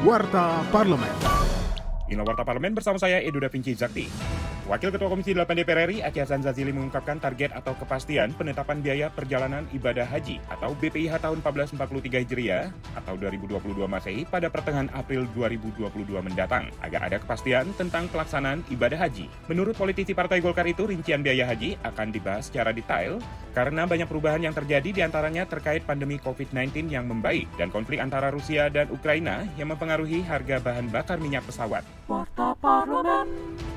Warta Parlemen. Inilah Warta Parlemen bersama saya Edo Da Vinci Zakti. Wakil Ketua Komisi 8 DPR RI Aceh Hasan Zazili mengungkapkan target atau kepastian penetapan biaya perjalanan ibadah haji atau BPIH tahun 1443 Hijriah atau 2022 Masehi pada pertengahan April 2022 mendatang agar ada kepastian tentang pelaksanaan ibadah haji. Menurut politisi Partai Golkar itu rincian biaya haji akan dibahas secara detail karena banyak perubahan yang terjadi di antaranya terkait pandemi COVID-19 yang membaik dan konflik antara Rusia dan Ukraina yang mempengaruhi harga bahan bakar minyak pesawat.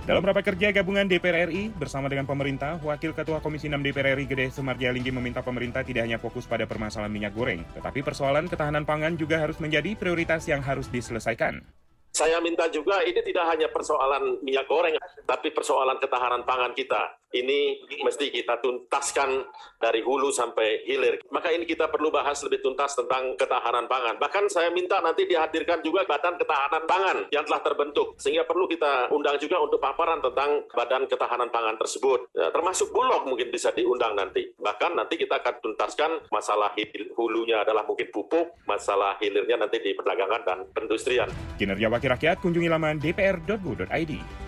Dalam rapat kerja gabungan DPR RI bersama dengan pemerintah, Wakil Ketua Komisi 6 DPR RI Gede Sumarjalinggi meminta pemerintah tidak hanya fokus pada permasalahan minyak goreng, tetapi persoalan ketahanan pangan juga harus menjadi prioritas yang harus diselesaikan. Saya minta juga ini tidak hanya persoalan minyak goreng, tapi persoalan ketahanan pangan kita. Ini mesti kita tuntaskan dari hulu sampai hilir. Maka ini kita perlu bahas lebih tuntas tentang ketahanan pangan. Bahkan saya minta nanti dihadirkan juga Badan Ketahanan Pangan yang telah terbentuk. Sehingga perlu kita undang juga untuk paparan tentang Badan Ketahanan Pangan tersebut. Ya, termasuk Bulog mungkin bisa diundang nanti. Bahkan nanti kita akan tuntaskan masalah hulunya adalah mungkin pupuk, masalah hilirnya nanti di perdagangan dan perindustrian. Kinerja Wakil Rakyat kunjungi laman dpr.go.id.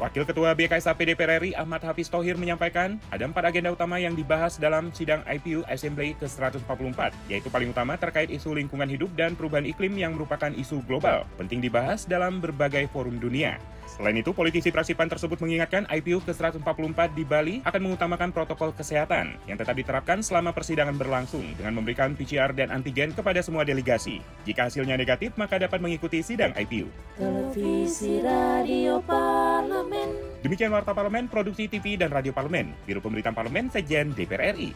Wakil Ketua BKSAP DPR RI Ahmad Hafiz Tohir menyampaikan, ada empat agenda utama yang dibahas dalam sidang IPU Assembly ke-144, yaitu paling utama terkait isu lingkungan hidup dan perubahan iklim yang merupakan isu global, penting dibahas dalam berbagai forum dunia. Selain itu, politisi Prasipan tersebut mengingatkan IPU ke-144 di Bali akan mengutamakan protokol kesehatan yang tetap diterapkan selama persidangan berlangsung dengan memberikan PCR dan antigen kepada semua delegasi. Jika hasilnya negatif, maka dapat mengikuti sidang IPU. Televisi Radio Parlemen. Demikian Warta Parlemen, Produksi TV dan Radio Parlemen, Biro Pemberitaan Parlemen, Sejen DPR RI.